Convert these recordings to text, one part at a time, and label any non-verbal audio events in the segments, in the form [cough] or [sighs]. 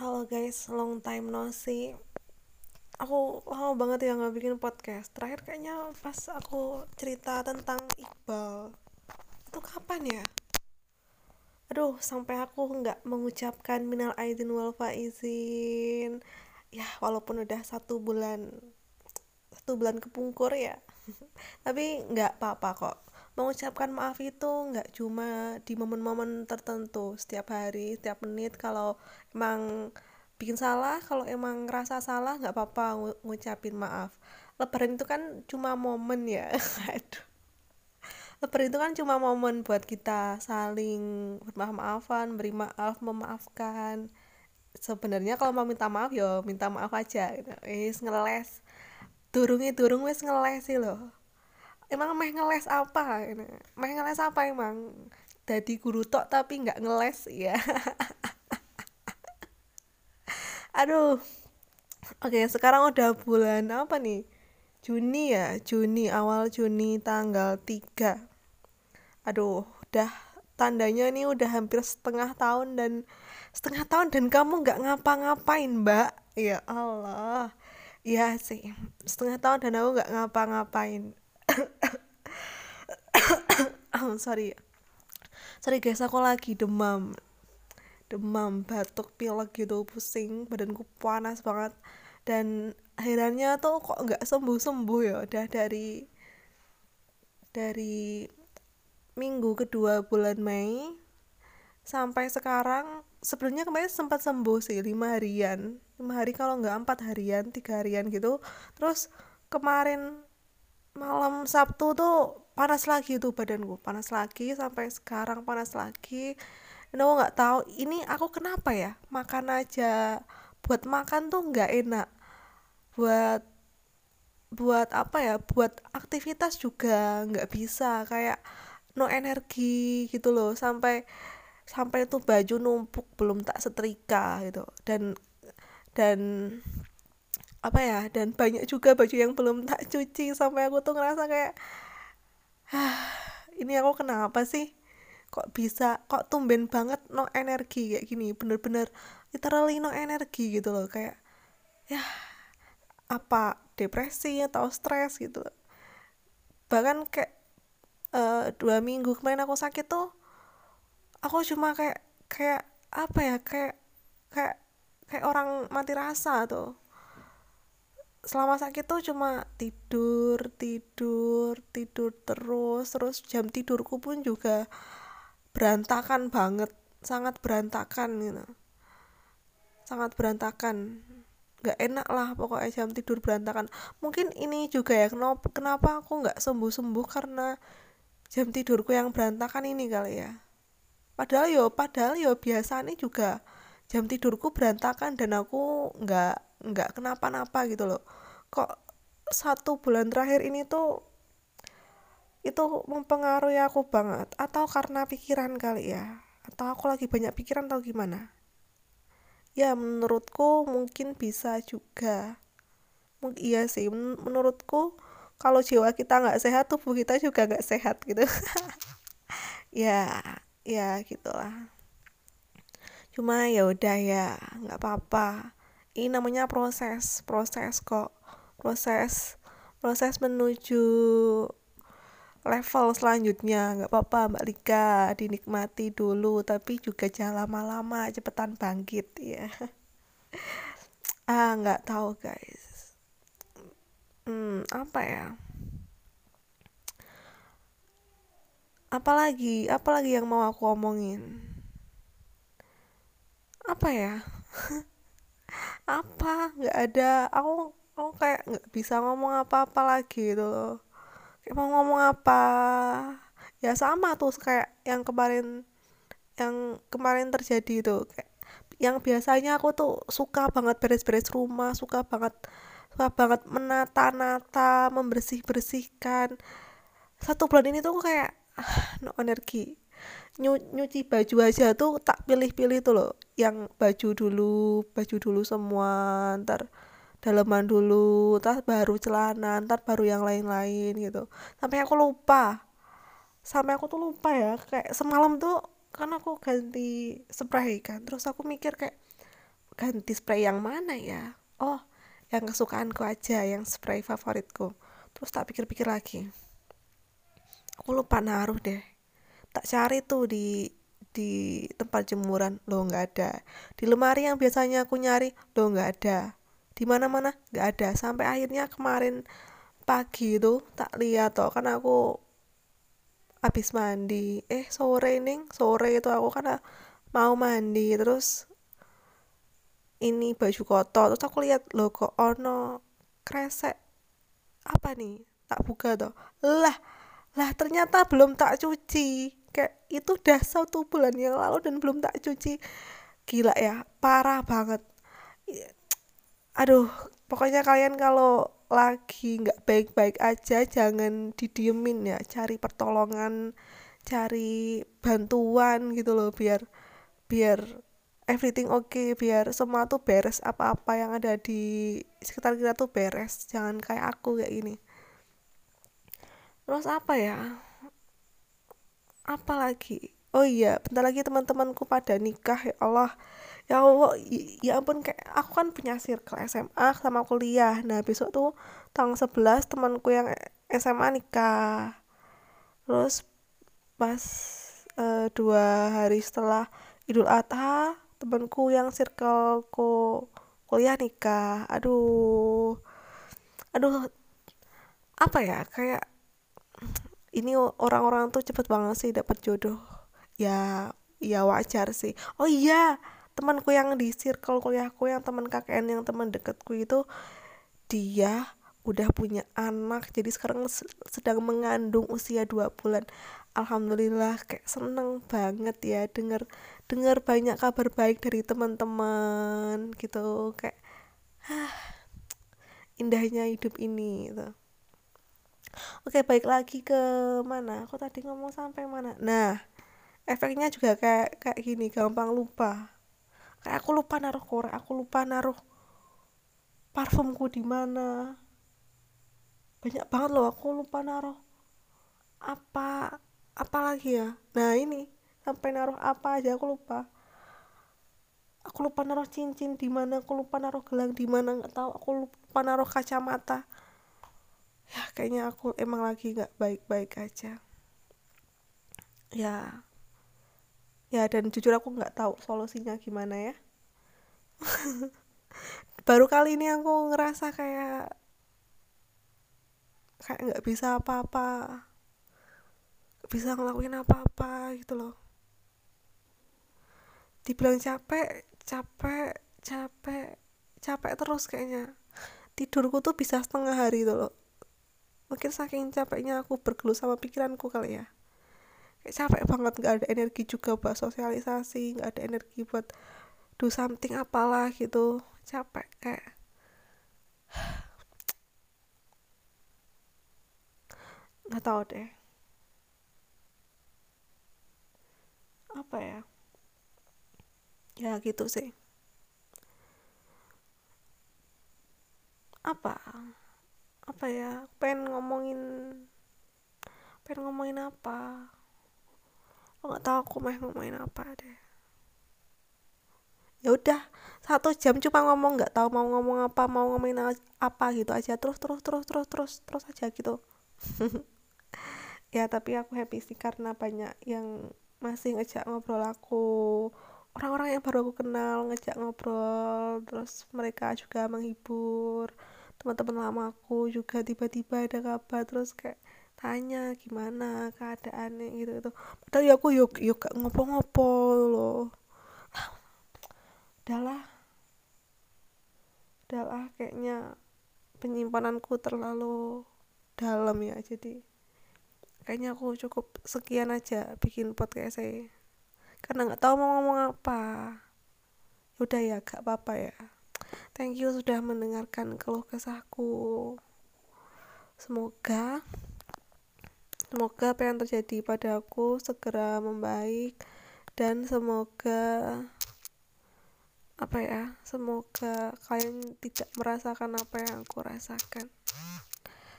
Halo guys, long time no see. Aku lama banget ya nggak bikin podcast. Terakhir kayaknya pas aku cerita tentang Iqbal. Itu kapan ya? Aduh, sampai aku nggak mengucapkan minal aidin wal faizin. Ya, walaupun udah satu bulan satu bulan kepungkur ya. [laughs] Tapi nggak apa-apa kok mengucapkan maaf itu nggak cuma di momen-momen tertentu setiap hari setiap menit. Kalau emang bikin salah kalau emang ngerasa salah nggak apa-apa ngucapin maaf. Lebaran itu kan cuma momen ya. [laughs] Aduh. Lebaran itu kan cuma momen buat kita saling bermaaf-maafan beri maaf memaafkan. Sebenarnya kalau mau minta maaf yo minta maaf aja. Gitu. ngeles. Turungi turung wis ngeles sih loh emang meh ngeles apa? Ini meh ngeles apa emang? Jadi guru tok tapi nggak ngeles ya [laughs] aduh. Oke sekarang udah bulan apa nih? Juni ya? Juni awal Juni tanggal 3 aduh udah tandanya ini udah hampir setengah tahun dan setengah tahun dan kamu nggak ngapa-ngapain mbak. Ya Allah. Ya sih setengah tahun dan aku nggak ngapa-ngapain sorry. Sorry guys aku lagi demam. Demam batuk pilek gitu pusing badanku panas banget. Dan akhirnya tuh kok nggak sembuh sembuh ya? Udah dari dari minggu kedua bulan Mei sampai sekarang sebenarnya kemarin sempat sembuh sih lima harian. Lima hari kalau nggak empat harian tiga harian gitu. Terus kemarin malam Sabtu tuh panas lagi tuh badanku panas lagi sampai sekarang panas lagi. Dan aku nggak tahu ini aku kenapa ya? Makan aja buat makan tuh nggak enak. Buat buat apa ya? Buat aktivitas juga nggak bisa kayak no energi gitu loh. Sampai sampai tuh baju numpuk belum tak setrika gitu. Dan dan apa ya dan banyak juga baju yang belum tak cuci sampai aku tuh ngerasa kayak ah ini aku kenapa sih? Kok bisa kok tumben banget no energi kayak gini bener-bener literally no energi gitu loh kayak ya apa depresi atau stres gitu bahkan kayak uh, dua minggu kemarin aku sakit tuh aku cuma kayak kayak apa ya kayak kayak kayak orang mati rasa tuh selama sakit tuh cuma tidur tidur tidur terus terus jam tidurku pun juga berantakan banget sangat berantakan gitu. Sangat berantakan. Nggak enak lah pokoknya jam tidur berantakan. Mungkin ini juga ya kenapa aku nggak sembuh sembuh karena jam tidurku yang berantakan ini kali ya? Padahal yo padahal yo biasa nih juga jam tidurku berantakan dan aku nggak nggak kenapa-napa gitu loh. Kok satu bulan terakhir ini tuh itu mempengaruhi aku banget. Atau karena pikiran kali ya? Atau aku lagi banyak pikiran atau gimana? Ya menurutku mungkin bisa juga. Mungkin iya sih menurutku kalau jiwa kita nggak sehat tubuh kita juga nggak sehat gitu. [laughs] Ya ya gitulah cuma ya udah ya nggak apa-apa. Ini namanya proses proses kok. Proses proses menuju level selanjutnya. Nggak apa-apa Mbak Lika dinikmati dulu tapi juga jangan lama-lama cepetan bangkit ya. [laughs] Ah nggak tahu guys. Hmm apa ya? Apalagi apalagi yang mau aku omongin apa ya? [laughs] Apa? Nggak ada. Aku aku kayak nggak bisa ngomong apa-apa lagi gitu kayak mau ngomong apa? Ya sama tuh kayak yang kemarin yang kemarin terjadi itu. Kayak yang biasanya aku tuh suka banget beres-beres rumah suka banget suka banget menata-nata membersih-bersihkan. Satu bulan ini tuh kayak ah, no energi Nyu, nyuci baju aja tuh tak pilih-pilih tuh loh. Yang baju dulu baju dulu semua ntar daleman dulu ntar baru celana ntar baru yang lain-lain gitu. Sampai aku lupa. Sampai aku tuh lupa ya kayak semalam tuh kan aku ganti spray kan terus aku mikir kayak ganti spray yang mana ya? Oh yang kesukaanku aja yang spray favoritku. Terus tak pikir-pikir lagi. Aku lupa naruh deh tak cari tuh di di tempat jemuran. Lo nggak ada. Di lemari yang biasanya aku nyari lo nggak ada. Di mana mana nggak ada. Sampai akhirnya kemarin pagi itu tak lihat toh kan aku habis mandi. Eh sore nih sore itu aku kan mau mandi. Terus ini baju kotor. Terus aku lihat lo kok ono kresek apa nih? Tak buka toh. Lah lah ternyata belum tak cuci kayak itu udah satu bulan yang lalu dan belum tak cuci. Gila ya parah banget. Aduh pokoknya kalian kalau lagi nggak baik-baik aja jangan didiemin ya. Cari pertolongan cari bantuan gitu loh biar biar everything oke okay, biar semua tuh beres apa-apa yang ada di sekitar kita tuh beres. Jangan kayak aku kayak gini. Terus apa ya apa lagi oh iya bentar lagi teman-temanku pada nikah ya Allah. Ya Allah ya ampun kayak aku kan punya circle SMA sama kuliah. Nah besok tuh tanggal 11 temanku yang SMA nikah. Terus pas uh, dua hari setelah Idul Adha temanku yang circleku kuliah nikah. Aduh. Aduh apa ya? Kayak ini orang-orang tuh cepet banget sih dapat jodoh. Ya ya wajar sih. Oh iya temanku yang di circle kuliahku yang teman KKN yang teman deketku itu dia udah punya anak. Jadi sekarang sedang mengandung usia dua bulan. Alhamdulillah kayak seneng banget ya denger dengar banyak kabar baik dari teman-teman gitu. Kayak ah, indahnya hidup ini gitu Oke, baik lagi ke mana? Aku tadi ngomong sampai mana? Nah, efeknya juga kayak kayak gini, gampang lupa. Kayak aku lupa naruh korek, aku lupa naruh parfumku di mana. Banyak banget loh, aku lupa naruh apa apa lagi ya. Nah, ini sampai naruh apa aja aku lupa. Aku lupa naruh cincin di mana, aku lupa naruh gelang di mana, nggak tahu. Aku lupa naruh kacamata ya kayaknya aku emang lagi nggak baik-baik aja. Ya. Ya dan jujur aku nggak tahu solusinya gimana ya. [laughs] Baru kali ini aku ngerasa kayak kayak nggak bisa apa-apa. Bisa ngelakuin apa-apa gitu loh. Dibilang capek capek capek capek terus kayaknya. Tidurku tuh bisa setengah hari tuh loh mungkin saking capeknya aku bergelut sama pikiranku kali ya. Kayak capek banget nggak ada energi juga buat sosialisasi nggak ada energi buat do something apalah gitu. Capek kayak [sighs] nggak tahu deh. Apa ya? Ya gitu sih. Apa apa ya pengen ngomongin pengen ngomongin apa? Lo nggak tahu aku mau ngomongin apa deh. Ya udah satu jam cuma ngomong nggak tahu mau ngomong apa mau ngomongin apa gitu aja. Terus terus terus terus terus terus aja gitu. [laughs] Ya tapi aku happy sih karena banyak yang masih ngejak ngobrol aku. Orang-orang yang baru aku kenal ngejak ngobrol terus mereka juga menghibur teman-teman lama aku juga tiba-tiba ada kabar terus kayak tanya gimana keadaannya? gitu gitu. Padahal ya aku yuk yuk gak ngopo-ngopo loh. Udahlah. Udahlah kayaknya penyimpananku terlalu dalam ya jadi kayaknya aku cukup sekian aja bikin podcast saya. Karena nggak tahu mau ngomong apa. Udah ya gak apa-apa ya Thank you sudah mendengarkan keluh kesahku. Semoga semoga apa yang terjadi padaku segera membaik dan semoga apa ya semoga kalian tidak merasakan apa yang aku rasakan.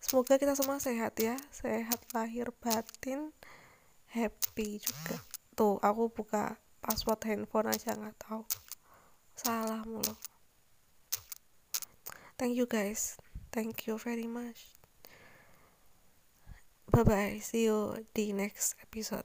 Semoga kita semua sehat ya sehat lahir batin happy juga. Tuh aku buka password handphone aja nggak tahu. Salah mulu thank you guys. Thank you very much. Bye bye see you di next episode